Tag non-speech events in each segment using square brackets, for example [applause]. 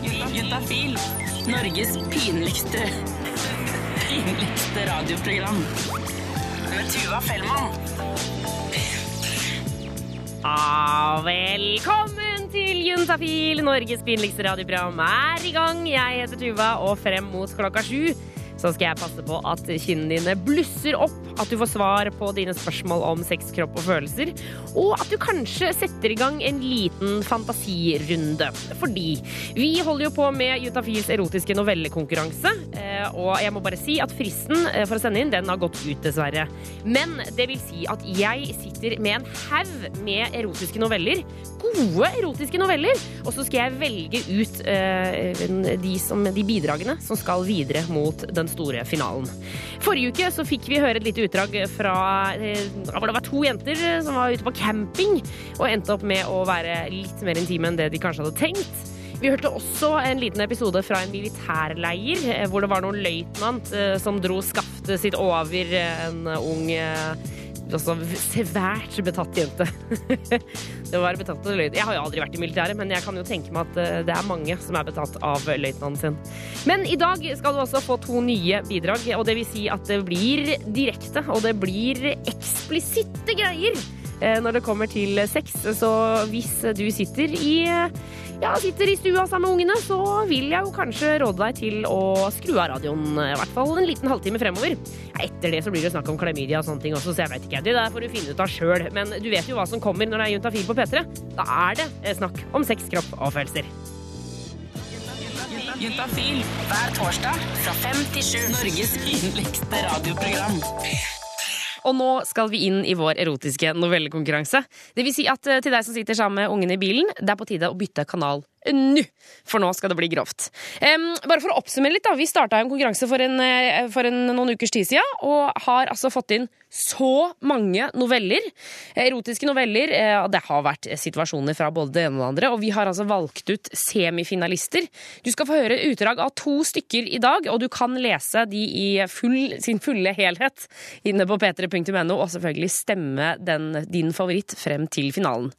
Juntafil. Norges pinligste pinligste radioprogram. Med Tuva Fellmann. Ah, velkommen til Juntafil, Norges pinligste radioprogram er i gang. Jeg heter Tuva, og frem mot klokka sju så skal jeg passe på at kinnene dine blusser opp, at du får svar på dine spørsmål om sex, kropp og følelser, og at du kanskje setter i gang en liten fantasirunde. Fordi vi holder jo på med Jutafils erotiske novellekonkurranse, eh, og jeg må bare si at fristen eh, for å sende inn, den har gått ut, dessverre. Men det vil si at jeg sitter med en haug med erotiske noveller, gode erotiske noveller, og så skal jeg velge ut eh, de, som, de bidragene som skal videre mot den store finalen. Forrige uke så fikk vi høre et lite utdrag fra eh, hvor det var to jenter som var ute på camping og endte opp med å være litt mer intime enn det de kanskje hadde tenkt. Vi hørte også en liten episode fra en militærleir eh, hvor det var noen løytnant eh, som dro skaftet sitt over en ung også svært betatt jente. [laughs] det var betatt av løytnant. Jeg har jo aldri vært i militæret, men jeg kan jo tenke meg at eh, det er mange som er betatt av løytnanten sin. Men i dag skal du også få to nye bidrag, og det vil si at det blir direkte, og det blir eksplisitte greier når det kommer til sex. Så hvis du sitter i ja, sitter i stua sammen med ungene, så vil jeg jo kanskje råde deg til å skru av radioen i hvert fall en liten halvtime fremover. Etter det så blir det snakk om klamydia og sånne ting også, så jeg vet ikke. Det der får du finne ut av sjøl. Men du vet jo hva som kommer når det er Juntafil på P3. Da er det snakk om sex, kropp og følelser. Juntafil hver torsdag fra fem til sju. Norges yndligste radioprogram. Og nå skal vi inn i vår erotiske novellekonkurranse. Det vil si at eh, til deg som sitter sammen med ungene i bilen, det er på tide å bytte kanal nå! For nå skal det bli grovt. Um, bare for å oppsummere litt, da. Vi starta en konkurranse for, en, eh, for en, noen ukers tid siden, og har altså fått inn så mange noveller. Erotiske noveller. Og det har vært situasjoner fra både det ene og det andre, og vi har altså valgt ut semifinalister. Du skal få høre utdrag av to stykker i dag, og du kan lese de i full, sin fulle helhet inne på p3.no, og selvfølgelig stemme den, din favoritt frem til finalen.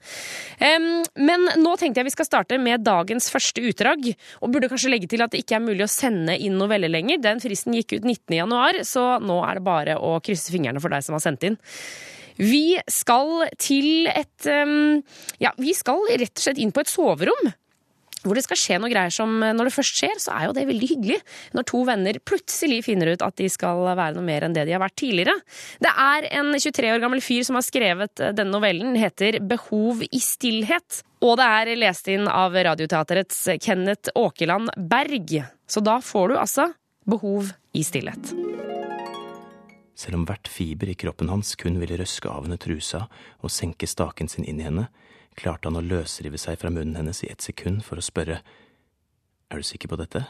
Um, men nå tenkte jeg vi skal starte med dagens første utdrag, og burde kanskje legge til at det ikke er mulig å sende inn noveller lenger. Den fristen gikk ut 19. januar, så nå er det bare å krysse fingrene for deg som har sendt inn. Vi skal til et Ja, vi skal rett og slett inn på et soverom hvor det skal skje noe greier som Når det først skjer, så er jo det veldig hyggelig. Når to venner plutselig finner ut at de skal være noe mer enn det de har vært tidligere. Det er en 23 år gammel fyr som har skrevet denne novellen. Heter Behov i stillhet. Og det er lest inn av Radioteaterets Kenneth Åkeland Berg. Så da får du altså Behov i stillhet. Selv om hvert fiber i kroppen hans kun ville røske av henne trusa og senke staken sin inn i henne, klarte han å løsrive seg fra munnen hennes i ett sekund for å spørre Er du sikker på dette?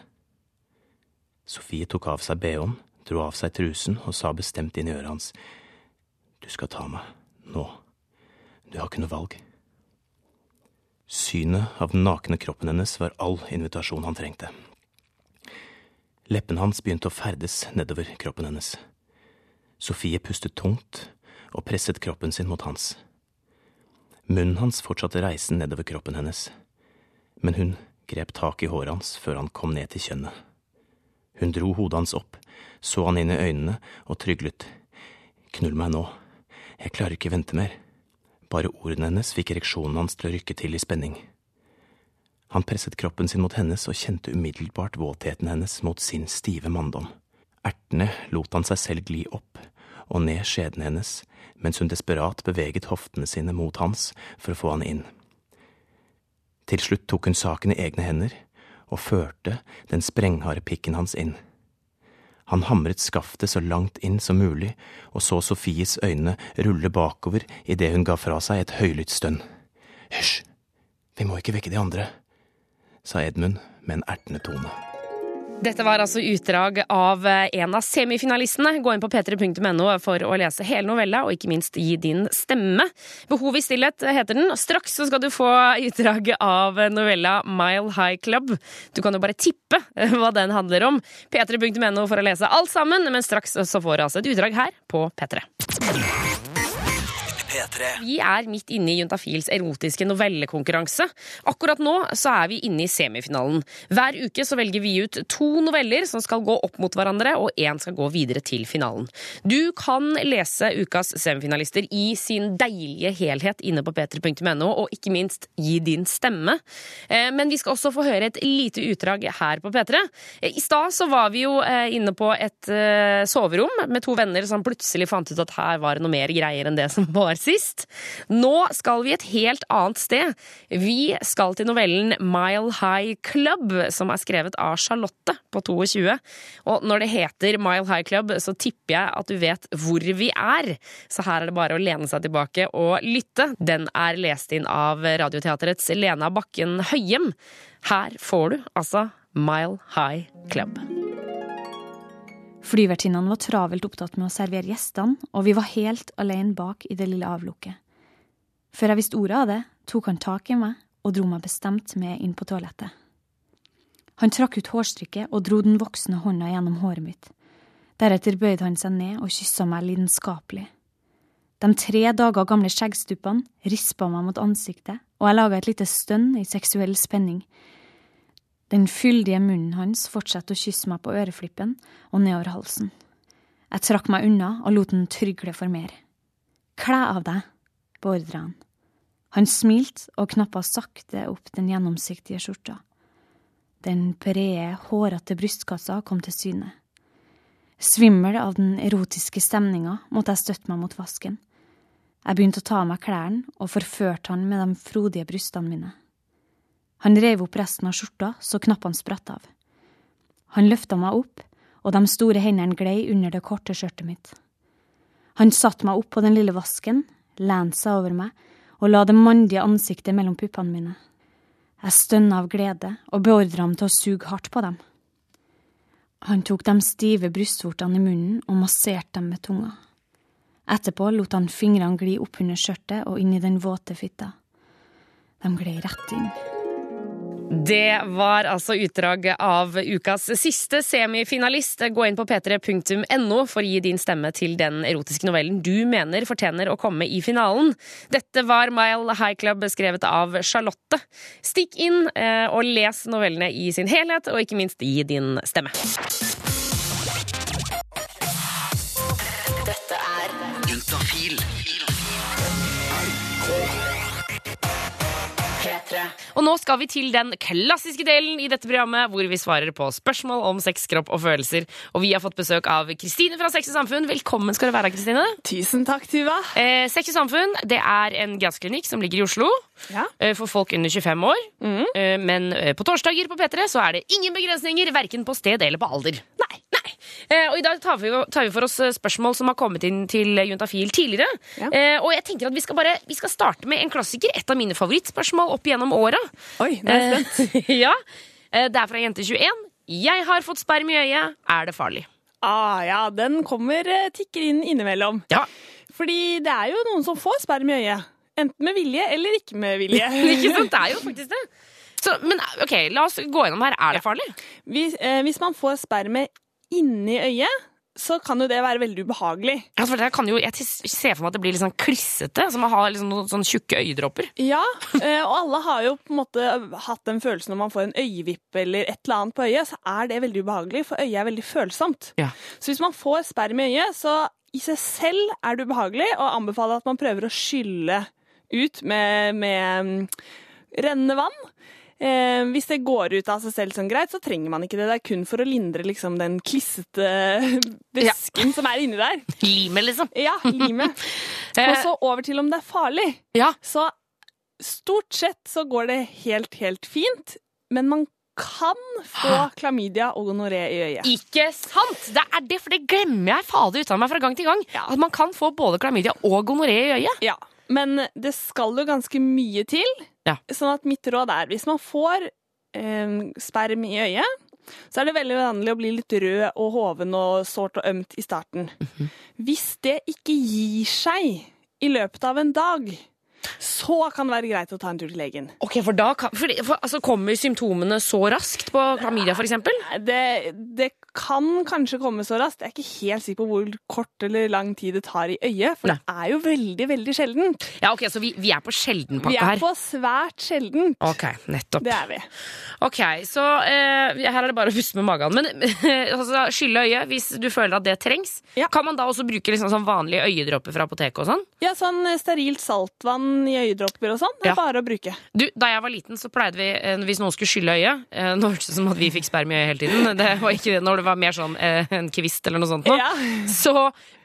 Sofie tok av seg bh-en, dro av seg trusen og sa bestemt inn i øret hans Du skal ta meg, nå. Du har ikke noe valg. Synet av den nakne kroppen hennes var all invitasjon han trengte. Leppene hans begynte å ferdes nedover kroppen hennes. Sofie pustet tungt og presset kroppen sin mot hans. Munnen hans fortsatte reisen nedover kroppen hennes, men hun grep tak i håret hans før han kom ned til kjønnet. Hun dro hodet hans opp, så han inn i øynene og tryglet. Knull meg nå, jeg klarer ikke vente mer. Bare ordene hennes fikk ereksjonen hans til å rykke til i spenning. Han presset kroppen sin mot hennes og kjente umiddelbart våtheten hennes mot sin stive manndom. Ertende lot han seg selv gli opp og ned skjeden hennes mens hun desperat beveget hoftene sine mot hans for å få han inn. Til slutt tok hun saken i egne hender og førte den sprengharde pikken hans inn. Han hamret skaftet så langt inn som mulig og så Sofies øyne rulle bakover idet hun ga fra seg et høylytt stønn. Hysj, vi må ikke vekke de andre, sa Edmund med en ertende tone. Dette var altså utdrag av en av semifinalistene. Gå inn på p3.no for å lese hele novella, og ikke minst gi din stemme. Behov i stillhet heter den. Straks så skal du få utdrag av novella Mile High Club. Du kan jo bare tippe hva den handler om. p3.no for å lese alt sammen, men straks så får du altså et utdrag her på P3. P3. Vi er midt inne i Juntafils erotiske novellekonkurranse. Akkurat nå så er vi inne i semifinalen. Hver uke så velger vi ut to noveller som skal gå opp mot hverandre, og én skal gå videre til finalen. Du kan lese ukas semifinalister i sin deilige helhet inne på p3.no, og ikke minst gi din stemme. Eh, Men vi skal også få høre et lite utdrag her på P3. Eh, I stad så var vi jo eh, inne på et eh, soverom med to venner som plutselig fant ut at her var det noe mer greier enn det som var sist. Nå skal vi et helt annet sted. Vi skal til novellen Mile High Club, som er skrevet av Charlotte på 22. Og når det heter Mile High Club, så tipper jeg at du vet hvor vi er. Så her er det bare å lene seg tilbake og lytte. Den er lest inn av Radioteaterets Lena Bakken Høyem. Her får du altså Mile High Club. Flyvertinnene var travelt opptatt med å servere gjestene, og vi var helt alene bak i det lille avlukket. Før jeg visste ordet av det, tok han tak i meg og dro meg bestemt med inn på toalettet. Han trakk ut hårstrykket og dro den voksne hånda gjennom håret mitt. Deretter bøyde han seg ned og kyssa meg lidenskapelig. De tre dager gamle skjeggstuppene rispa meg mot ansiktet, og jeg laga et lite stønn i seksuell spenning. Den fyldige munnen hans fortsatte å kysse meg på øreflippen og nedover halsen. Jeg trakk meg unna og lot den trygle for mer. Kle av deg, beordra han. Han smilte og knappa sakte opp den gjennomsiktige skjorta. Den brede, hårete brystkassa kom til syne. Svimmel av den erotiske stemninga måtte jeg støtte meg mot vasken. Jeg begynte å ta av meg klærne og forførte han med de frodige brystene mine. Han rev opp resten av skjorta så knappene spratt av. Han løfta meg opp, og de store hendene glei under det korte skjørtet mitt. Han satte meg opp på den lille vasken, lente seg over meg og la det mandige ansiktet mellom puppene mine. Jeg stønna av glede og beordra ham til å suge hardt på dem. Han tok de stive brystvortene i munnen og masserte dem med tunga. Etterpå lot han fingrene gli oppunder skjørtet og inn i den våte fitta. De gled rett inn. Det var altså utdrag av ukas siste semifinalist. Gå inn på p3.no for å gi din stemme til den erotiske novellen du mener fortjener å komme i finalen. Dette var Mile High Club skrevet av Charlotte. Stikk inn eh, og les novellene i sin helhet, og ikke minst gi din stemme. Dette er Juntafil. Og nå skal vi til den klassiske delen i dette programmet hvor vi svarer på spørsmål om sex, kropp og følelser. Og vi har fått besøk av Kristine fra Sex og Samfunn. Velkommen skal du være, Kristine. Tusen takk, Tuva. Eh, Sex og Samfunn det er en gassklinikk som ligger i Oslo Ja. eh, for folk under 25 år. Eh, men eh, på torsdager på P3 så er det ingen begrensninger, verken på sted eller på alder. Nei, og i dag tar vi, tar vi for oss eh, spørsmål som har kommet inn til Juntafil tidligere. Ja. Eh, og jeg tenker at vi skal, bare, vi skal starte med en klassiker. Et av mine favorittspørsmål opp gjennom åra. Oi, nå er jeg spent. [laughs] ja. Eh, Det er fra Jente21. Jeg har fått sperm i øyet. Er det farlig? Ah, ja, den kommer eh, tikker inn innimellom. Ja. Fordi det er jo noen som får sperm i øyet. Enten med vilje eller ikke med vilje. [laughs] Ikke sant? Det er jo [laughs] faktisk det. Så, men ok, la oss gå gjennom her. Er det farlig? Hvis, eh, hvis man får spermet inni øyet, så kan jo det være veldig ubehagelig. Ja, for det kan jo, jeg ser for meg at det blir litt sånn klissete, som å ha liksom noen sånn tjukke øyedråper. Ja, eh, og alle har jo på en måte hatt den følelsen når man får en øyevippe eller et eller annet på øyet, så er det veldig ubehagelig, for øyet er veldig følsomt. Ja. Så hvis man får sperm i øyet, så i seg selv er det ubehagelig, og anbefaler at man prøver å skylle ut med, med mm, rennende vann. Eh, hvis det går ut av seg selv sånn greit, så trenger man ikke det. Det er kun for å lindre liksom, den klissete [laughs] væsken som er inni der. [laughs] Limet, liksom. Ja, limet. [laughs] Og så over til om det er farlig. Ja. Så stort sett så går det helt, helt fint, men man kan få klamydia og gonoré i øyet. Ikke sant! Det er det, for det glemmer jeg fader uten meg fra gang til gang. Ja. At man kan få både klamydia og gonoré i øyet. Ja, men det skal jo ganske mye til. Ja. Sånn at mitt råd er hvis man får eh, sperm i øyet, så er det veldig vanlig å bli litt rød og hoven og sårt og ømt i starten. Hvis det ikke gir seg i løpet av en dag, så kan det være greit å ta en tur til legen. Ok, For da kan, for, for, altså, kommer symptomene så raskt på klamydia, f.eks.? Det, det kan kanskje komme så raskt. Jeg er ikke helt sikker på hvor kort eller lang tid det tar i øyet, for Nei. det er jo veldig, veldig sjeldent. Ja, ok, Så vi, vi er på Vi er på svært sjeldent. Ok, nettopp. Det er vi. Ok, så eh, her er det bare å puste med magen. Men [laughs] altså, skylle øyet hvis du føler at det trengs. Ja. Kan man da også bruke liksom, sånn vanlige øyedråper fra apoteket og sånn? Ja, sånn sterilt saltvann i øyedråper og sånn. Det er Ja. bare å bruke. Du, Da jeg var liten, så pleide vi, eh, hvis noen skulle skylle øyet eh, Nå hørtes det ut som at vi fikk sperm i øyet hele tiden. Det var ikke det når det var mer sånn eh, en kvist eller noe sånt. nå. Ja. Så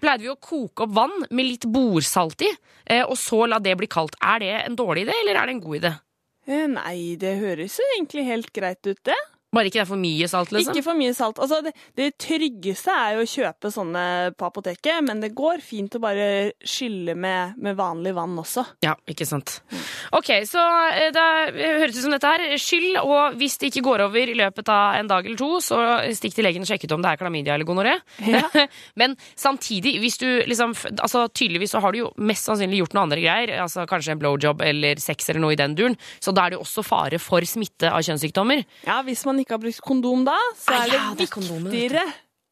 pleide vi å koke opp vann med litt bordsalt i, og så la det bli kaldt. Er det en dårlig idé, eller er det en god idé? Nei, det høres jo egentlig helt greit ut, det. Bare ikke det er for mye salt, liksom? Ikke for mye salt. Altså, det, det tryggeste er jo å kjøpe sånne på apoteket, men det går fint å bare skylle med, med vanlig vann også. Ja, ikke sant. Ok, så eh, det høres ut som dette her. Skyll, og hvis det ikke går over i løpet av en dag eller to, så stikk til legen og sjekk ut om det er klamydia eller gonoré. Ja. [laughs] Men samtidig, hvis du liksom Altså tydeligvis så har du jo mest sannsynlig gjort noe andre greier, altså kanskje en blowjob eller sex eller noe i den duren, så da er det jo også fare for smitte av kjønnssykdommer. Ja, Hvis man ikke har brukt kondom da, så Ah, er ja, det det er viktigere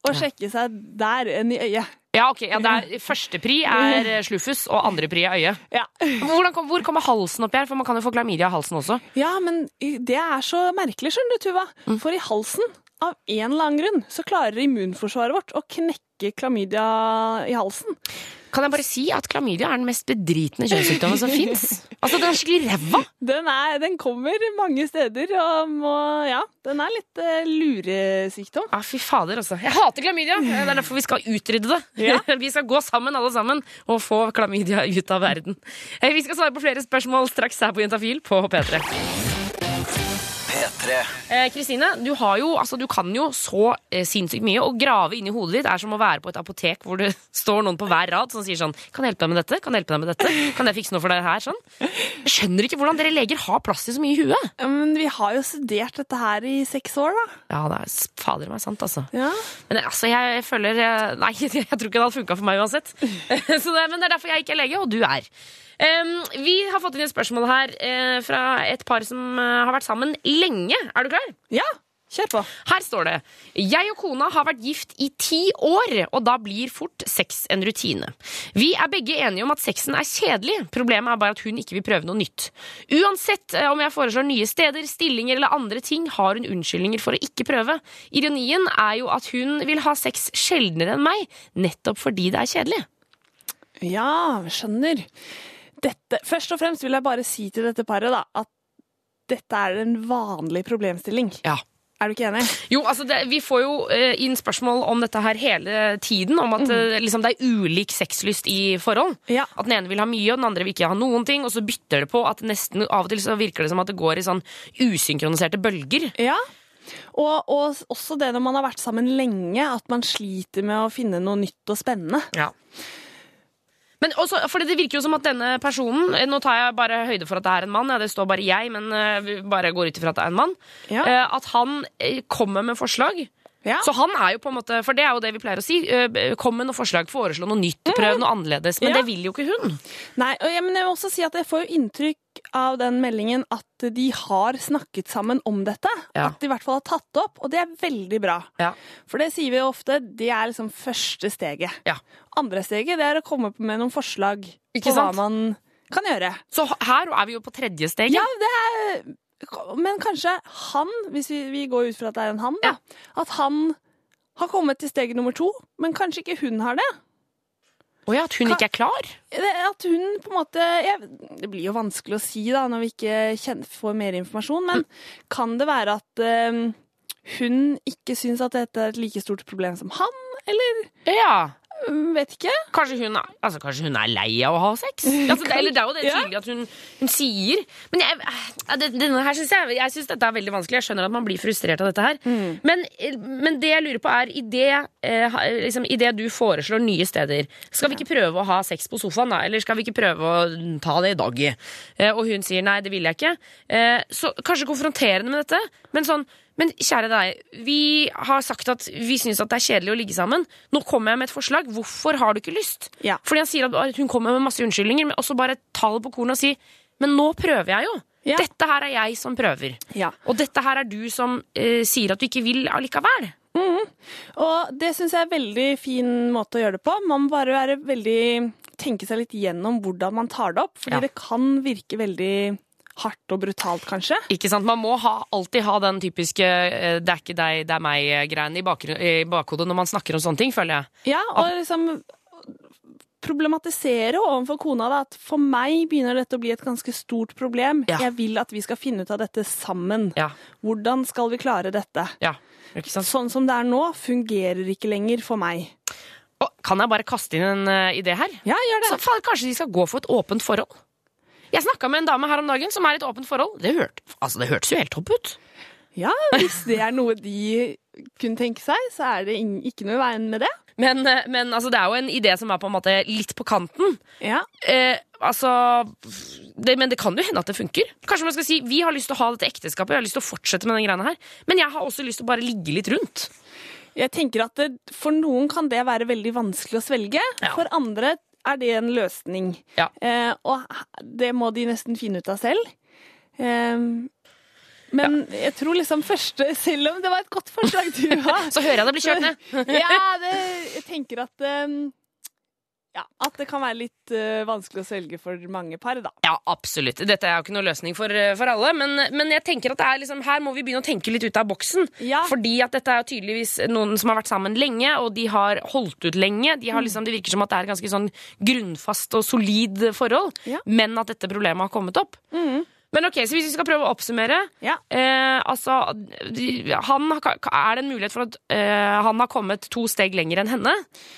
å sjekke seg der enn i øyet. Ja, ok, ja, det er, Første pri er eh, slufus, og andre pri er øyet. Ja. [laughs] Hvordan, hvor kommer halsen opp her? For man kan jo få klamydia i halsen også. ja, men det er så merkelig, skjønner du, Tuva. Mm. For i halsen, av en eller annen grunn, så klarer immunforsvaret vårt å knekke klamydia i halsen. Kan jeg bare si at klamydia er den mest bedritne kjønnssykdommen som fins? Altså, den er skikkelig ræva! Den, den kommer mange steder, og må, ja, den er litt uh, luresykdom. Ja, fy fader, altså. Jeg hater klamydia! Det er derfor vi skal utrydde det. Ja. [laughs] Vi skal gå sammen, alle sammen, og få klamydia ut av verden. Eh, Vi skal svare på flere spørsmål straks her på Juntafil på P3. P3. Eh, Kristine, du, altså, du kan jo så eh, sinnssykt mye. Å grave inni hodet ditt er som å være på et apotek hvor det [laughs] står noen på hver rad som sier sånn Kan jeg hjelpe deg med dette? Kan jeg hjelpe deg med dette? Kan jeg fikse noe for deg her? Sånn. Jeg skjønner ikke hvordan dere leger har plass til så mye i huet. Ja, men vi har jo studert dette her i seks år, da. Ja, det er fader meg sant, altså. Ja. Men altså, jeg føler eh, [laughs] Nei, jeg tror ikke det hadde funka for meg uansett. [laughs] Så det, men det er derfor jeg ikke er lege, og du er. Vi har fått inn et spørsmål her eh, fra et par som eh, har vært sammen lenge. Er du klar? ja, kjør på. Her står det Jeg og kona har vært gift i ti år, og da blir fort sex en rutine. Vi er begge enige om at sexen er kjedelig, problemet er bare at hun ikke vil prøve noe nytt. Uansett eh, om jeg foreslår nye steder, stillinger eller andre ting, har hun unnskyldninger for å ikke prøve. Ironien er jo at hun vil ha sex sjeldnere enn meg, nettopp fordi det er kjedelig. Ja, skjønner. Dette, først og fremst vil jeg bare si til dette paret da, at dette er en vanlig problemstilling. Ja. Er du ikke enig? Jo, altså det, Vi får jo eh, inn spørsmål om dette her hele tiden. Om at eh, liksom, det er ulik sexlyst i forhold. Ja. At den ene vil ha mye, og den andre vil ikke ha noen ting. Og så bytter det på at nesten av og til så virker det som at det går i sånn usynkroniserte bølger. Ja. Og, og også det når man har vært sammen lenge, at man sliter med å finne noe nytt og spennende. Ja. Men også, for Det virker jo som at denne personen eh, Nå tar jeg bare høyde for at det er en mann. Ja, det står bare jeg, men eh, vi bare går ut ifra at det er en mann. Ja. Eh, At han kommer med forslag. Ja. Så han er jo på en måte, For det er jo det vi pleier å si. Kom med noe forslag, foreslå noe nytt, prøv noe annerledes. Men det vil jo ikke hun. Nei, og jeg, men jeg vil også si at jeg får jo inntrykk av den meldingen at de har snakket sammen om dette. Ja. At de i hvert fall har tatt det opp, og det er veldig bra. Ja. For det sier vi jo ofte, det er liksom første steget. Ja. Andre steget det er å komme opp med noen forslag Ikke på hva man kan gjøre. Så her er vi jo på tredje steget. Ja, det er Men kanskje han, hvis vi, vi går ut fra at det er en han, da, at han har kommet til steg nummer to, men kanskje ikke hun har det. Og ja, At hun ikke er klar. At hun på en måte jeg, Det blir jo vanskelig å si da, når vi ikke kjenner, får mer informasjon, men kan det være at eh, hun ikke syns at dette er et like stort problem som han, eller Ja, mm, vet ikke. Kanskje hun, er, altså, kanskje hun er lei av å ha sex? [laughs] Altså, det, eller det er jo det tydelig at hun, hun sier. Men jeg, eh, det, denne her synes jeg, jeg syns dette er veldig vanskelig. Jeg skjønner at man blir frustrert av dette her. Mm. Men, men det jeg lurer på er, i det, eh, liksom, i det du foreslår nye steder, skal vi ikke prøve å ha sex på sofaen da? Eller skal vi ikke prøve å ta det i dag? Eh, og hun sier nei, det vil jeg ikke. Eh, så kanskje konfronterende med dette, men sånn Men kjære deg, vi har sagt at vi syns det er kjedelig å ligge sammen. Nå kommer jeg med et forslag. Hvorfor har du ikke lyst? Ja. Fordi han sier at hun kommer med masse unnskyldninger, men også bare ta det på kornet og si Men nå prøver jeg jo. Ja. Dette her er jeg som prøver. Ja. Og dette her er du som eh, sier at du ikke vil allikevel. Og det syns jeg er en veldig fin måte å gjøre det på. Man må bare være veldig tenke seg litt gjennom hvordan man tar det opp. Fordi det kan virke veldig hardt og brutalt, kanskje. Ikke sant? Man må ha, alltid ha den typiske eh, 'det er ikke deg, det er meg'-greien i, i bakhodet når man snakker om sånne ting, føler jeg. Ja, og liksom problematisere overfor kona da, at for meg begynner dette å bli et ganske stort problem. Ja. Jeg vil at vi skal finne ut av dette sammen. Ja. Hvordan skal vi klare dette? ja. Sånn som det er nå, fungerer ikke lenger for meg. Og, kan jeg bare kaste inn en uh, idé her? Ja, gjør det. Så faen, kanskje de skal gå for et åpent forhold? Jeg snakka med en dame her om dagen som er i et åpent forhold. Det, hørt, altså, det hørtes jo helt topp ut. Ja, hvis det er noe de kunne tenke seg, så er det ikke noe i veien med det. Men, eh, men altså, det er jo en idé som er på en måte litt på kanten. Ja, Eh, altså det, Men det kan jo hende at det funker. Kanskje man skal si vi har lyst til å ha dette ekteskapet, jeg har lyst til å fortsette med den greiene her. Men jeg har også lyst til å bare ligge litt rundt. Jeg tenker at det, For noen kan det være veldig vanskelig å svelge. Ja. For andre er det en løsning. Ja. Eh, og det må de nesten finne ut av selv. Eh, men jeg tror liksom første Selv om det var et godt forslag du har [laughs] Så hører jeg det blir kjørt ned. [laughs] ja, det, jeg tenker at eh, ja, At det kan være litt uh, vanskelig å svelge for mange par, da. Ja, absolutt. Dette er jo ikke noe løsning for, eh, for alle, men, men jeg tenker at det er liksom, her må vi begynne å tenke litt ut av boksen. Ja. Fordi at dette er jo tydeligvis noen som har vært sammen lenge, og de har holdt ut lenge. De har Mm. liksom, det virker som at det er et ganske sånn grunnfast og solid forhold, Ja. men at dette problemet har kommet opp. Mhm. Men ok, så hvis vi skal prøve å oppsummere Ja. eh, altså, han, Er det en mulighet for at eh, han har kommet to steg lenger enn henne?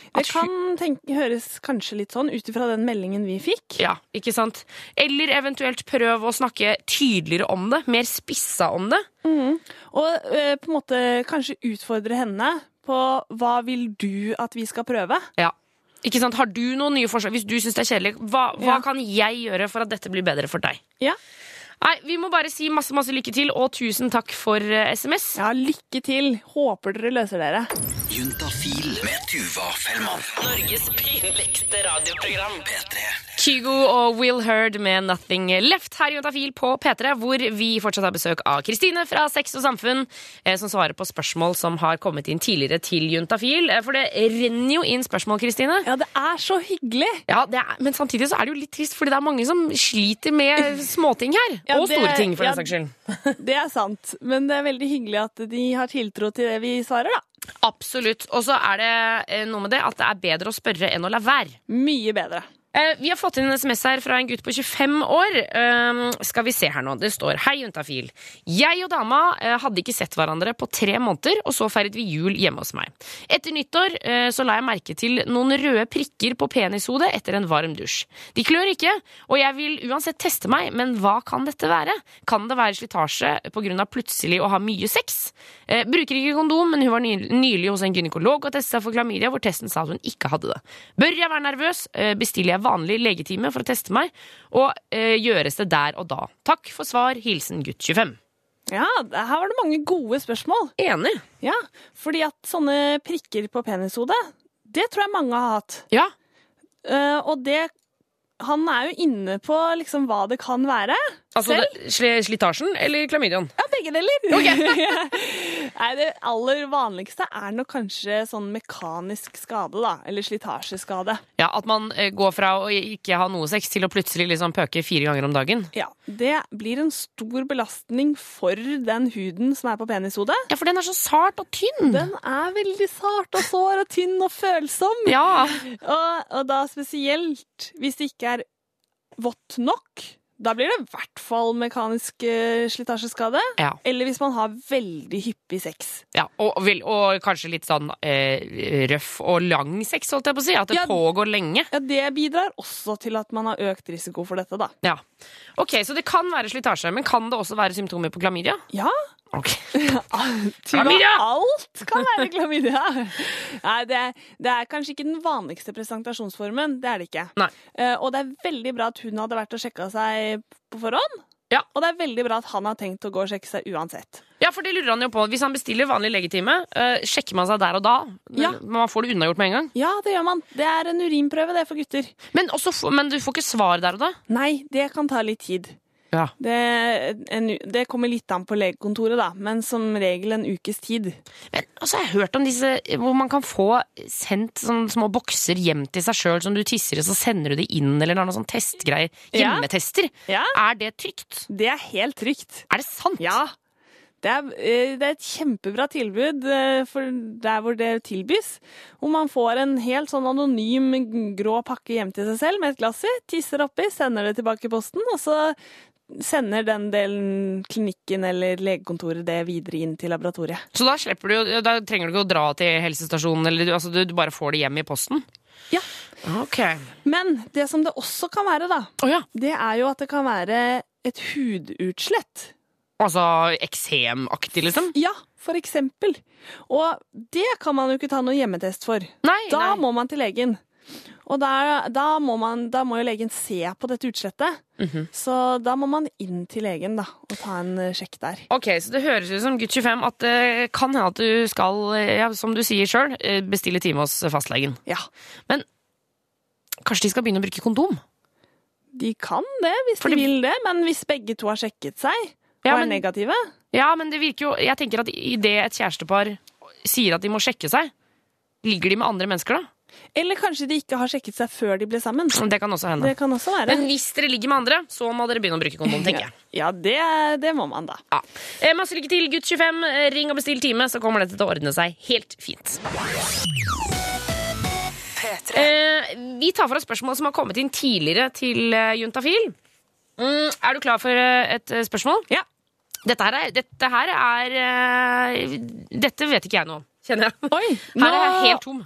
Det At kan tenke, høres kanskje litt sånn ut ifra den meldingen vi fikk. Ja, ikke sant? Eller eventuelt prøv å snakke tydeligere om det, mer spissa om det. Og eh, på en måte kanskje utfordre henne på hva vil du at vi skal prøve? Ja. Ikke sant? Har du noen nye forslag? Hvis du syns det er kjedelig, hva, hva Ja. kan jeg gjøre for at dette blir bedre for deg? Ja. Nei, Vi må bare si masse masse lykke til, og tusen takk for eh, SMS. Ja, lykke til. Håper dere løser dere. Juntafil med Tuva Fellmann. Norges pinligste radioprogram. P3. Kygo og Will Heard med Nothing Left her i Juntafil på P3, hvor vi fortsatt har besøk av Kristine fra Sex og Samfunn, eh, som svarer på spørsmål som har kommet inn tidligere til Juntafil. Eh, For det renner jo inn spørsmål, Kristine. Ja, det er så hyggelig. Ja, det er, Men samtidig så er det jo litt trist, fordi det er mange som sliter med småting her. Ja, og store ting, for ja, den saks skyld. [laughs] Det er sant. Men det er veldig hyggelig at de har tiltro til det vi svarer, da. Absolutt. Og så er det eh, noe med det at det er bedre å spørre enn å la være. Mye bedre. Eh, Vi har fått inn en SMS her fra en gutt på 25 år. Um, skal vi se her nå. Det står Hei, juntafil. Jeg og dama eh, hadde ikke sett hverandre på tre måneder, og så feiret vi jul hjemme hos meg. Etter nyttår eh, så la jeg merke til noen røde prikker på penishodet etter en varm dusj. De klør ikke, og jeg vil uansett teste meg, men hva kan dette være? Kan det være slitasje pga. plutselig å ha mye sex? Bruker ikke kondom, men hun var nylig hos en gynekolog og testet seg for klamydia, hvor testen sa at hun ikke hadde det. Bør jeg være nervøs? Bestiller jeg vanlig legetime for å teste meg, og eh, gjøres det der og da? Takk for svar. Hilsen gutt 25. Ja, her var det mange gode spørsmål. Enig. Ja, fordi at sånne prikker på penishodet, det tror jeg mange har hatt. Ja. Uh, og det Han er jo inne på liksom hva det kan være. Altså det, slitasjen eller klamydiaen? Ja, begge deler. [laughs] Nei, det aller vanligste er nok kanskje sånn mekanisk skade, da. Eller slitasjeskade. Ja, At man eh, går fra å ikke ha noe sex til å plutselig liksom pøke fire ganger om dagen. Ja, Det blir en stor belastning for den huden som er på penishodet. Ja, for den er så sart og tynn. Den er veldig sart og sår og tynn og følsom. Ja. Og, og da spesielt hvis det ikke er vått nok. Da blir det i hvert fall mekanisk eh, slitasjeskade. Ja. Eller hvis man har veldig hyppig sex. ja og, vel, og kanskje litt sånn eh, røff og lang sex, holdt jeg på å si. At det Ja. pågår lenge. Ja, Det bidrar også til at man har økt risiko for dette, da. Ja. Ok, Så det kan være slitasje, men kan det også være symptomer på klamydia? Ja, Ok. [laughs] Tuva, Klamydia! alt kan være klamydia. Nei, det, det er kanskje ikke den vanligste presentasjonsformen. Det er det ikke. Eh, og det er veldig bra at hun hadde vært og sjekka seg på forhånd. Ja. Og det er veldig bra at han har tenkt å gå og sjekke seg uansett. Ja, for det lurer han jo på. Hvis han bestiller vanlig legetime, eh, sjekker man seg der og da? Ja. Man får det unnagjort med en gang? Ja, det gjør man. Det er en urinprøve, det, er for gutter. Men, også, men du får ikke svar der og da? Nei, det kan ta litt tid. Ja. Det, en, det kommer litt an på legekontoret, da, men som regel en ukes tid. Men altså, jeg har hørt om disse hvor man kan få sendt sånne små bokser hjem til seg sjøl som du tisser i, så sender du det inn, eller er noen sånn testgreier. Hjemmetester. Ja. Er det trygt? Det er helt trygt. Er det sant? Ja. Det er, eh, det er et kjempebra tilbud eh, for der hvor det tilbys. Hvor man får en helt sånn anonym grå pakke hjem til seg selv med et glass i, tisser oppi, sender det tilbake i posten, og så sender den delen klinikken eller legekontoret det videre inn til laboratoriet. Så da du Da trenger du ikke å dra til helsestasjonen, eller du- altså, du, du bare får det hjem i posten? Ja. Ok. Men det som det også kan være, da, oh, ja. det er jo at det kan være et hudutslett. Altså eksemaktig, liksom? Ja, for eksempel. Og det kan man jo ikke ta noe hjemmetest for. Nei, Da nei. må man til legen. Og da, da, må man, da må jo legen se på dette utslettet. Mhm. Så da må man inn til legen da, og ta en eh, sjekk der. Ok, så det høres ut som gutt 25 at det kan hende at du skal, eh, ja, som du sier sjøl, bestille time hos fastlegen. Ja, Kanskje de skal begynne å bruke kondom? de kan det hvis Fordi... de vil det, men hvis begge to har sjekket seg Ja, men, er negative Ja, men det virker jo Jeg tenker at i det et kjærestepar sier at de må sjekke seg, ligger de med andre mennesker da? Eller kanskje de ikke har sjekket seg før de ble sammen. Det kan også hende. Det kan også være. Men hvis dere ligger med andre, så må dere begynne å bruke kondom, tenker jeg. [laughs] Ja, det, det må man da. Ja. Eh, masse lykke til, gutt 25. Eh, Ring og bestill time, så kommer dette til å ordne seg helt fint. Eh, vi tar for oss spørsmål som har kommet inn tidligere til eh, Juntafil. Mm, er du klar for eh, et spørsmål? Ja. Dette her er, dette her er Dette vet ikke jeg noe om, kjenner jeg. Oi, Her er jeg helt tom.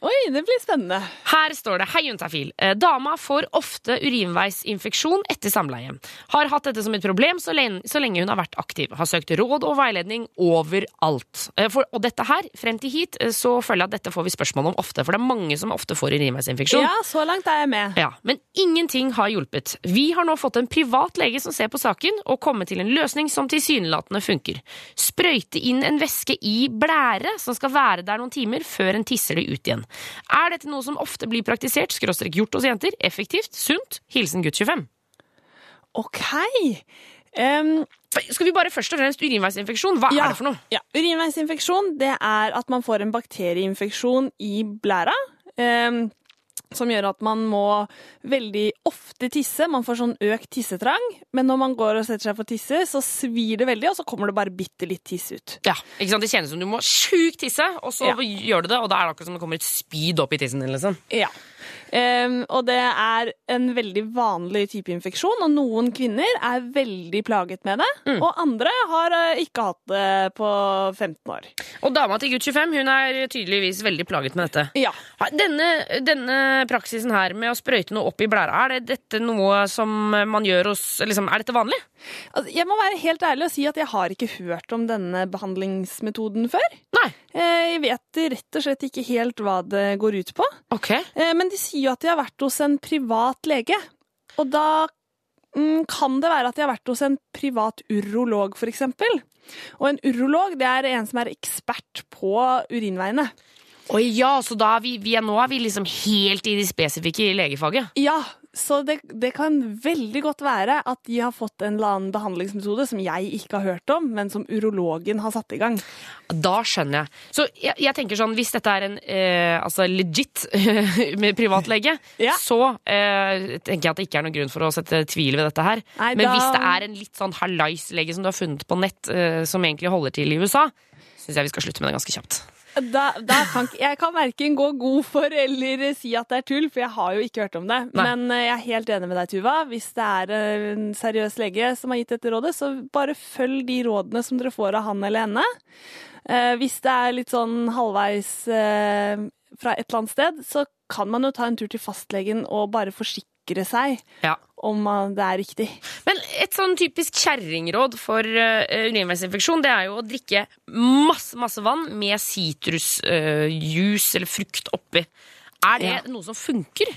Oi, det blir spennende. Her står det Hei, Juntafil. Eh, Dama får ofte urinveisinfeksjon etter samleie. Har hatt dette som et problem så lenge, så lenge hun har vært aktiv. Har søkt råd og veiledning overalt. Eh, For, og dette her, frem til hit, eh, så føler jeg at dette får vi spørsmål om ofte. For det er mange som ofte får urinveisinfeksjon. Ja, så langt er jeg med. Ja, Men ingenting har hjulpet. Vi har nå fått en privat lege som ser på saken, og kommet til en løsning som tilsynelatende funker. Sprøyte inn en væske i blære som skal være der noen timer før en tisser det ut igjen. Er dette noe som ofte blir praktisert, skråstrek gjort hos jenter? Effektivt? Sunt? Hilsen gutt 25. OK. Um, Skal vi bare først og fremst urinveisinfeksjon? Hva Ja. er det for noe? Ja, Urinveisinfeksjon det er at man får en bakterieinfeksjon i blæra. em, som gjør at man må veldig ofte tisse. Man får sånn økt tissetrang. Men når man går og setter seg for å tisse, så svir det veldig, og så kommer det bare bitte litt tiss ut. Ja, ikke sant? Det kjennes som du må sjukt tisse, og så Ja. gjør du det, og da er det akkurat som det kommer et spyd opp i tissen din. liksom. Ja. Em, og det er en veldig vanlig type infeksjon, og noen kvinner er veldig plaget med det, og andre har uh, ikke hatt det på 15 år. Og dama til gutt 25 hun er tydeligvis veldig plaget med dette. Ja. Denne, denne praksisen her med å sprøyte noe opp i blæra, er det dette noe som man gjør hos liksom, Er dette vanlig? Altså, jeg må være helt ærlig og si at jeg har ikke hørt om denne behandlingsmetoden før. Nei. Eh, Jeg vet rett og slett ikke helt hva det går ut på. Ok. Eh, Men de sier jo at de har vært hos en privat lege. Og da mm, kan det være at de har vært hos en privat urolog, eksempel. Og en urolog det er en som er ekspert på urinveiene. Oi, ja, så da er vi, vi er, nå er vi liksom helt i de spesifikke i legefaget. Ja, så det, det kan veldig godt være at de har fått en eller annen behandlingsmetode som jeg ikke har hørt om, men som urologen har satt i gang. Da skjønner jeg. Så jeg, jeg tenker sånn, hvis dette er en eh, altså legit [laughs] privatlege, Ja. så eh, tenker jeg at det ikke er noen grunn for å sette tvil ved dette her. Nei, Men da- hvis det er en litt sånn hallais-lege som du har funnet på nett, eh, som egentlig holder til i USA, syns jeg vi skal slutte med det ganske kjapt. Da, da kan, jeg kan verken gå god for eller si at det er tull, for jeg har jo ikke hørt om det. Nei. Men eh, jeg er helt enig med deg, Tuva. Hvis det er en seriøs lege som har gitt dette rådet, så bare følg de rådene som dere får av han eller henne. Eh, hvis det er litt sånn halvveis eh, fra et eller annet sted, så kan man jo ta en tur til fastlegen og bare forsikre seg Ja. Om det er riktig. Men et sånn typisk kjerringråd for uh, urinveisinfeksjon, det er jo å drikke masse, masse vann med sitrusjuice eller frukt oppi. Er det Ja. noe som funker?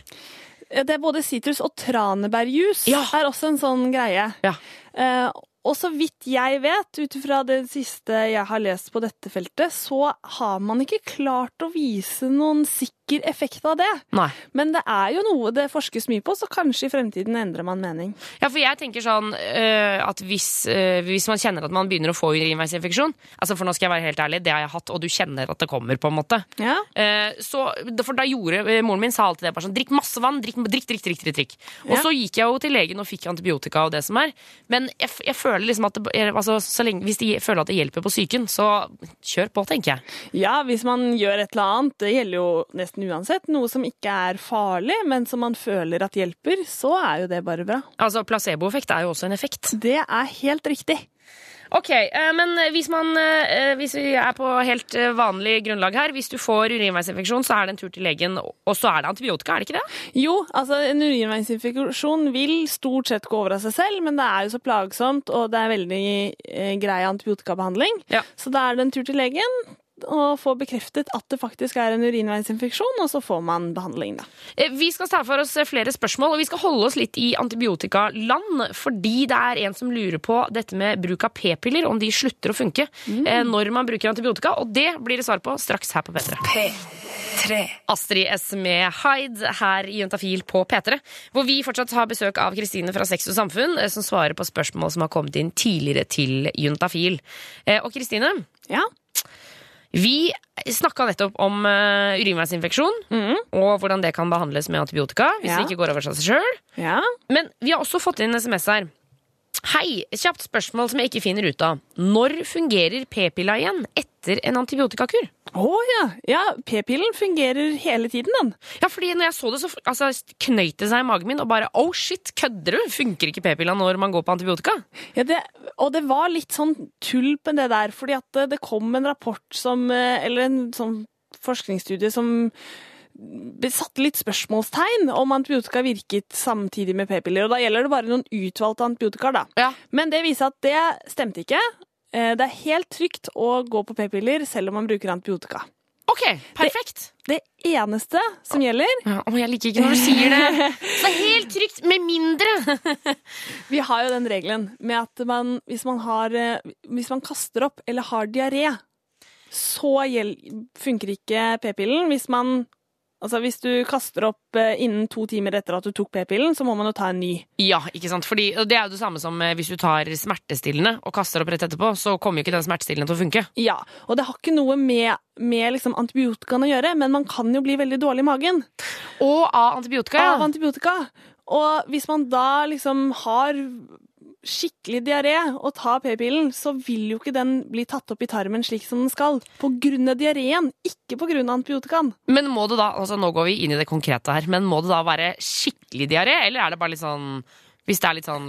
Det er både sitrus og tranebærjus Ja. er også en sånn greie. Ja. Eh, og så vidt jeg vet, ut ifra det siste jeg har lest på dette feltet, så har man ikke klart å vise noen sikker effekt av det. Nei. Men det er jo noe det forskes mye på, så kanskje i fremtiden endrer man mening. Ja, for jeg tenker sånn øh, at hvis, øh, hvis man kjenner at man begynner å få urinveisinfeksjon Altså For nå skal jeg være helt ærlig, det har jeg hatt, og du kjenner at det kommer, på en måte. Ja. Uh, så, for da gjorde øh, Moren min sa alltid det. bare sånn, Drikk masse vann, drikk, drikk, drikk. drikk, drikk. Og Ja. så gikk jeg jo til legen og fikk antibiotika og det som er. Men jeg, jeg føler liksom at det, altså, så lenge, hvis de føler at det hjelper på psyken, så kjør på, tenker jeg. ja, hvis man gjør et eller annet, det gjelder jo nesten uansett, noe som ikke er farlig, men som man føler at hjelper, så er jo det bare bra. Altså, Placeboeffekt er jo også en effekt. Det er helt riktig. Ok, eh, men hvis, man, eh, hvis vi er på helt eh, vanlig grunnlag her, hvis du får urinveisinfeksjon, så er det en tur til legen, og så er det antibiotika, er det ikke det? Jo, altså en urinveisinfeksjon vil stort sett gå over av seg selv, men det er jo så plagsomt, og det er veldig eh, grei antibiotikabehandling. Ja. Så da er det en tur til legen og få bekreftet at det faktisk er en urinveisinfeksjon, og så får man behandling, da. Eh, Vi skal ta for oss eh, flere spørsmål, og vi skal holde oss litt i antibiotikaland, fordi det er en som lurer på dette med bruk av p-piller, om de slutter å funke mm. når man bruker antibiotika, og det blir det svar på straks her på P3. P3. Astrid S med Hyde her i Juntafil på P3, hvor vi fortsatt har besøk av Kristine fra Sex og Samfunn, eh, som svarer på spørsmål som har kommet inn tidligere til Juntafil. Eh, Og Kristine, Ja. Vi snakka nettopp om uh, urinveisinfeksjon, og hvordan det kan behandles med antibiotika hvis Ja. det ikke går over seg sjøl. ja. Men vi har også fått inn en SMS her. Hei, kjapt spørsmål som jeg ikke finner ut av. Når fungerer p-pilla igjen etter en antibiotikakur? Å ja. Ja, p-pillen fungerer hele tiden, den. Ja, fordi når jeg så det, så altså, knøyt det seg i magen min, og bare oh shit, kødder du? Funker ikke p-pilla når man går på antibiotika? Ja, det, og det var litt sånn tull på det der, fordi at det, det kom en rapport som eh, Eller en sånn forskningsstudie som satte litt spørsmålstegn om antibiotika virket samtidig med p-piller. Og da gjelder det bare noen utvalgte antibiotika, da. Ja. Men det viser at det stemte ikke. Eh, Det er helt trygt å gå på p-piller selv om man bruker antibiotika. Ok, perfekt. Det eneste som gjelder Ja, å, jeg liker ikke når du sier det. [laughs] Det er helt trygt, med mindre [laughs] Vi har jo den regelen med at man, hvis, man har, eh, hvis man kaster opp eller har diaré, så funker ikke p-pillen. Hvis man Altså hvis du kaster opp eh, innen to timer etter at du tok p-pillen, så må man jo ta en ny. Ja, ikke sant? Fordi, det er jo det samme som eh, hvis du tar smertestillende og kaster opp rett etterpå, så kommer jo ikke den smertestillende til å funke. Ja, og det har ikke noe med, med liksom antibiotikaen å gjøre, men man kan jo bli veldig dårlig i magen Og av antibiotika. Ja. av antibiotika. Og hvis man da liksom har skikkelig diaré og tar p-pillen, så vil jo ikke den bli tatt opp i tarmen slik som den skal. På grunn av diareen, ikke på grunn av antibiotikaen. Men må det da, altså nå går vi inn i det konkrete her, men må det da være skikkelig diaré, eller er det bare litt sånn hvis det er litt sånn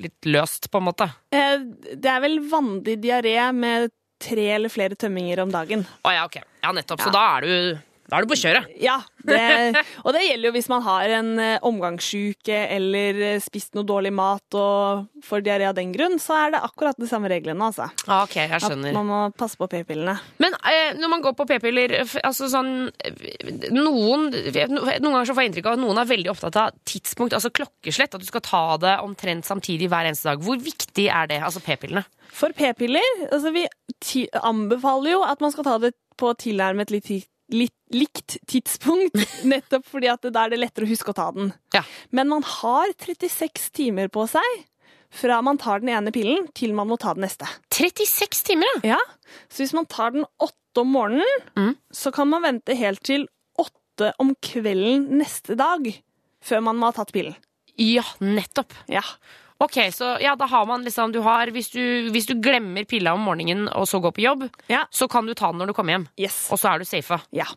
litt løst, på en måte? Eh, Det er vel vanlig diaré med tre eller flere tømminger om dagen. Å ja, ok. Ja, nettopp. Så da er du, da er du på kjøret. Ja, det, og det gjelder jo hvis man har en eh, omgangssjuke eller eh, spist noe dårlig mat og får diaré av den grunn, så er det akkurat de samme reglene, altså. Ok, jeg skjønner. At man må passe på p-pillene. Men eh, når man går på p-piller altså sånn, noen, noen ganger så får jeg inntrykk av at noen er veldig opptatt av tidspunkt, altså klokkeslett. At du skal ta det omtrent samtidig hver eneste dag. Hvor viktig er det? Altså p-pillene. For p-piller, altså vi anbefaler jo at man skal ta det på tilnærmet litt, ti- litt likt tidspunkt, [laughs] nettopp fordi at da er det lettere å huske å ta den. Ja. Men man har 36 timer på seg fra man tar den ene pillen til man må ta den neste. 36 timer, ja! Ja, så hvis man tar den åtte om morgenen, Mm. så kan man vente helt til åtte om kvelden neste dag før man må ha tatt pillen. Ja, nettopp. Ja. Ok, så ja, da har man liksom du har, hvis, du, hvis du glemmer pilla om morgenen og så går på jobb, Ja. så kan du ta den når du kommer hjem. Yes. Og så er du safa. Ja.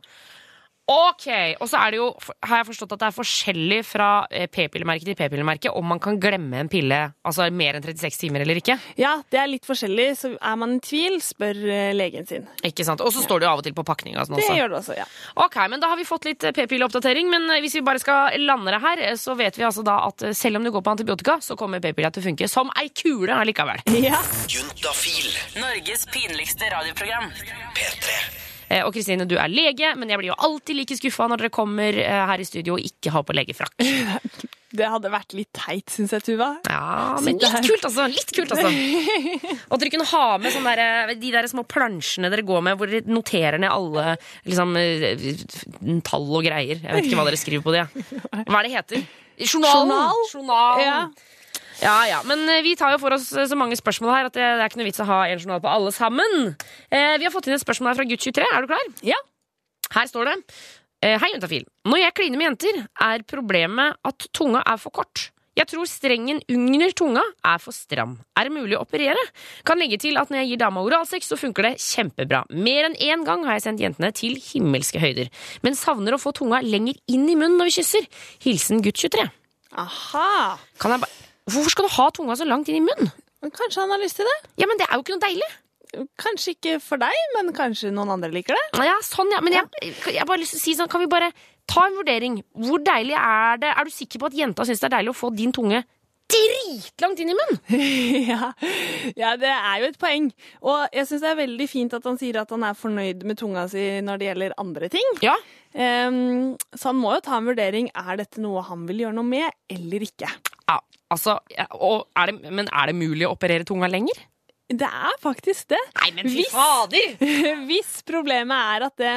Ok, Og så er det jo, har jeg forstått at det er forskjellig fra eh, p-pillemerke til p-pillemerke om man kan glemme en pille altså mer enn 36 timer eller ikke. ja, det er litt forskjellig, så er man i tvil, spør eh, legen sin. Ikke sant? Og så står det jo av og til på pakninga. Sånn Det også. gjør det også, ja. Ok, men Da har vi fått litt eh, p-pilleoppdatering. Men hvis vi bare skal lande det her, så vet vi altså da at selv om du går på antibiotika, så kommer p-pilla til å funke som ei kule allikevel. Ja. Juntafil. Norges pinligste radioprogram. P3. Eh, Og Kristine, du er lege, men jeg blir jo alltid like skuffa når dere kommer eh, her i studio og ikke har på legefrakk. [laughs] Det hadde vært litt teit, syns jeg, Tuva. Ja, men litt kult, altså. Litt kult, altså. [laughs] Og at dere kunne ha med der, de der små plansjene dere går med, hvor dere noterer ned alle liksom, eh, tall og greier. Jeg vet ikke hva dere skriver på det. Hva er det heter? Journalen. Journal? Journal. Ja. Ja, ja, men eh, vi tar jo for oss eh, så mange spørsmål her at det, det er ikke noe vits å ha en journal på alle sammen. Eh, vi har fått inn et spørsmål her fra gutt 23. Er du klar? Ja. Her står det. Eh, Hei, Juntafil. Når jeg kliner med jenter, er problemet at tunga er for kort. Jeg tror strengen under tunga er for stram. Er det mulig å operere? Kan legge til at når jeg gir dama oralsex, så funker det kjempebra. Mer enn én gang har jeg sendt jentene til himmelske høyder. Men savner å få tunga lenger inn i munnen når vi kysser. Hilsen gutt 23. Aha. Kan jeg ba Hvorfor skal du ha tunga så langt inn i munnen? Kanskje han har lyst til det? Ja, men det er jo ikke noe deilig. Kanskje ikke for deg, men kanskje noen andre liker det? Ja, sånn, ja. Men jeg, jeg bare lyst til å si sånn, kan vi bare ta en vurdering? Hvor deilig er det? Er du sikker på at jenta syns det er deilig å få din tunge dritlangt inn i munnen? [laughs] ja. ja, det er jo et poeng. Og jeg syns det er veldig fint at han sier at han er fornøyd med tunga si når det gjelder andre ting. Ja. Um, så han må jo ta en vurdering. Er dette noe han vil gjøre noe med, eller ikke? Ja altså, er det, men er det mulig å operere tunga lenger? Det er faktisk det. Nei, men fy Hvis- fader! [laughs] Hvis problemet er at det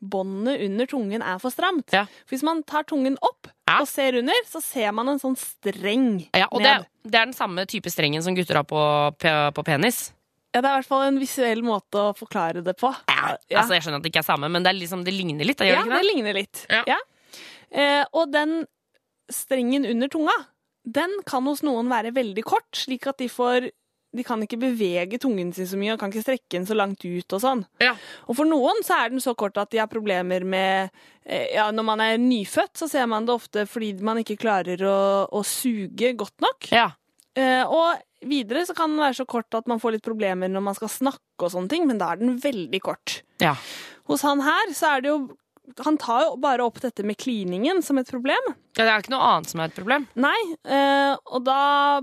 båndet under tungen er for stramt. Ja. For Hvis man tar tungen opp Ja. og ser under, så ser man en sånn streng Ja, og det, ned. det er den samme type strengen som gutter har på, på, på penis. Ja, det er i hvert fall en visuell måte å forklare det på. Ja, Altså, jeg skjønner at det ikke er samme, men det, liksom, det ligner litt. Gjør Ja, det det det? ligner litt. Eh, og den strengen under tunga, den kan hos noen være veldig kort, slik at de får de kan ikke bevege tungen sin så mye og kan ikke strekke den så langt ut. Og sånn. Ja. Og for noen så er den så kort at de har problemer med eh, ja, Når man er nyfødt, så ser man det ofte fordi man ikke klarer å, å suge godt nok. Ja. Eh, og videre så kan den være så kort at man får litt problemer når man skal snakke og sånne ting, men da er den veldig kort. ja. Hos han her så er det jo Han tar jo bare opp dette med kliningen som et problem. Ja, Det er ikke noe annet som er et problem. Nei, eh, og da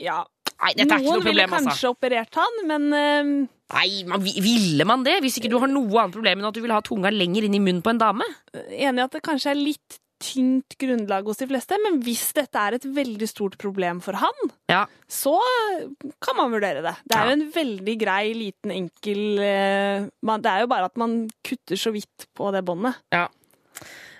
Ja. Nei, dette er ikke Noen problem, ville kanskje altså. kanskje operert han, men eh, Nei, man, Ville man det? Hvis ikke du har noe annet problem enn at du vil ha tunga lenger inn i munnen på en dame? enig i at det kanskje er litt tynt grunnlag hos de fleste. Men hvis dette er et veldig stort problem for han, Ja. så kan man vurdere det. Det er Ja. jo en veldig grei, liten, enkel eh, Det er jo bare at man kutter så vidt på det båndet. Nei,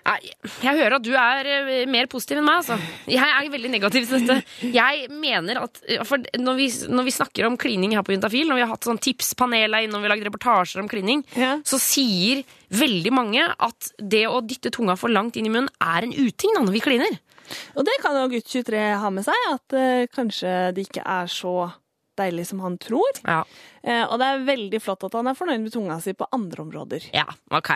jeg hører at du er eh, mer positiv enn meg, altså. Jeg er veldig negativ til dette. Jeg mener at For når vi, når vi snakker om klining her på Juntafil, når vi har hatt sånn tipspanel her inne og vi har lagd reportasjer om klining, Ja. så sier veldig mange at det å dytte tunga for langt inn i munnen er en uting da, når vi kliner. Og det kan jo gutt 23 ha med seg, at uh, kanskje det ikke er så deilig som han tror. Ja. Eh, og det er veldig flott at han er fornøyd med tunga si på andre områder. Ja, ok.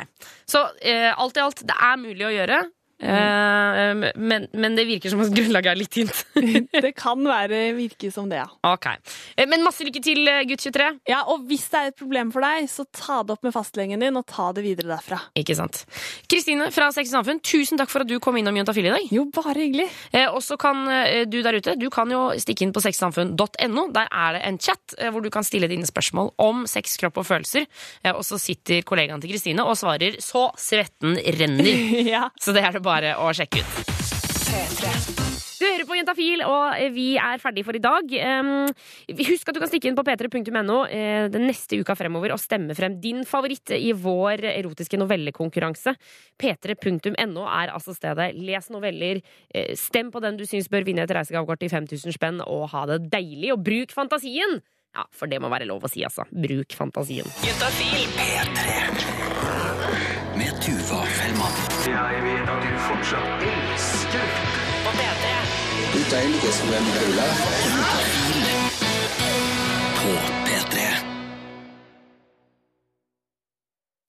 Så eh, alt i alt, det er mulig å gjøre. Eh, men, men det virker som at grunnlaget er litt tynt. [laughs] det kan være virke som det, ja. ok. Eh, Men masse lykke til, eh, gutt 23. Ja, Og hvis det er et problem for deg, så ta det opp med fastlegen din, og ta det videre derfra. Ikke sant. Kristine fra Sex og Samfunn, tusen takk for at du kom innom Juntafil i dag. Jo, bare hyggelig. Og så kan du der ute, du kan jo stikke inn på sexsamfunn.no. Der er det en chat hvor du kan stille dine spørsmål om sex, kropp og følelser. Og så sitter kollegaen til Kristine og svarer så svetten renner. [laughs] ja. Så det er det bare å sjekke ut. Du hører på Jentafil, og eh, vi er ferdig for i dag. Husk at du kan stikke inn på p3.no eh, den neste uka fremover og stemme frem din favoritt i vår erotiske novellekonkurranse. p3.no er altså stedet. Les noveller, eh, stem på den du syns bør vinne et reisegavekort i 5000 spenn, og ha det deilig, og bruk fantasien! Ja, for det må være lov å si, altså. Bruk fantasien. Juntafil. Med Tuva Fellmann. Jeg vet at du fortsatt elsker På P3. På P3.